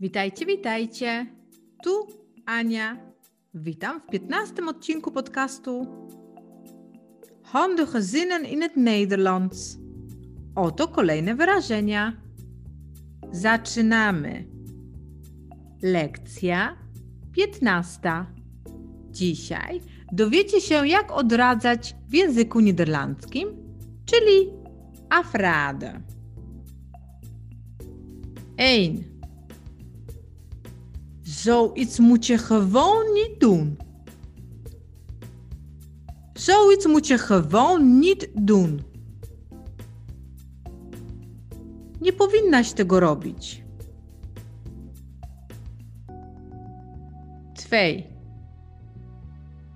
Witajcie, witajcie. Tu Ania. Witam w 15 odcinku podcastu Handige zinnen in het Nederlands. Oto kolejne wyrażenia. Zaczynamy. Lekcja 15. Dzisiaj dowiecie się, jak odradzać w języku niderlandzkim, czyli afrade. 1. Zoiets moet je gewoon niet doen. Zoiets moet je gewoon niet doen. Nie powinnaś tego robić. 2.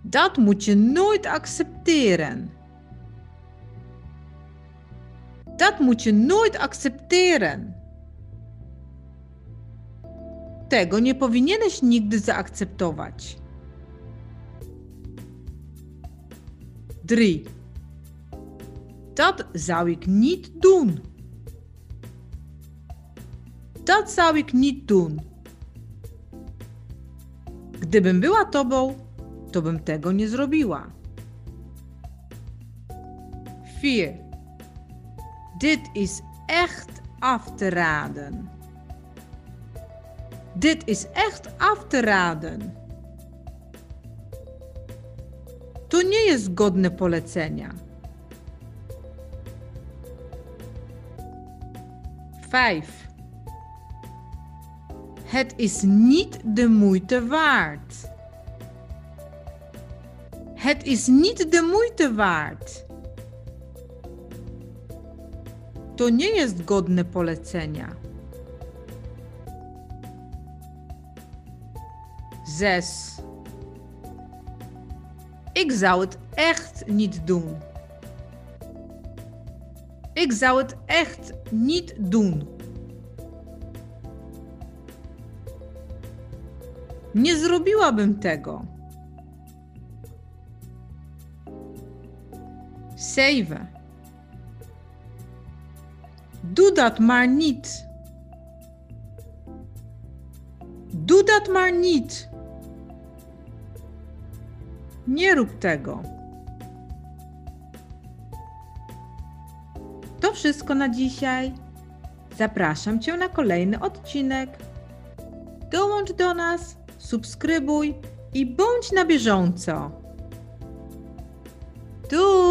Dat moet je nooit accepteren. Dat moet je nooit accepteren. Tego nie powinieneś nigdy zaakceptować. 3. Dat zou ik niet doen. Dat zou ik niet doen. Gdybym była tobą, to bym tego nie zrobiła. 4. Dit is echt af te raden. Dit is echt af te raden. To nie jest godne polecenia. 5. Het is niet de moeite waard. Het is niet de moeite waard. To nie jest godne polecenia. 6. Ik zou het echt niet doen. Ik zou het echt niet doen. Nie zrobiłabym tego. 7. Doe dat maar niet. Doe dat maar niet. Nie rób tego. To wszystko na dzisiaj. Zapraszam Cię na kolejny odcinek. Dołącz do nas, subskrybuj i bądź na bieżąco. Do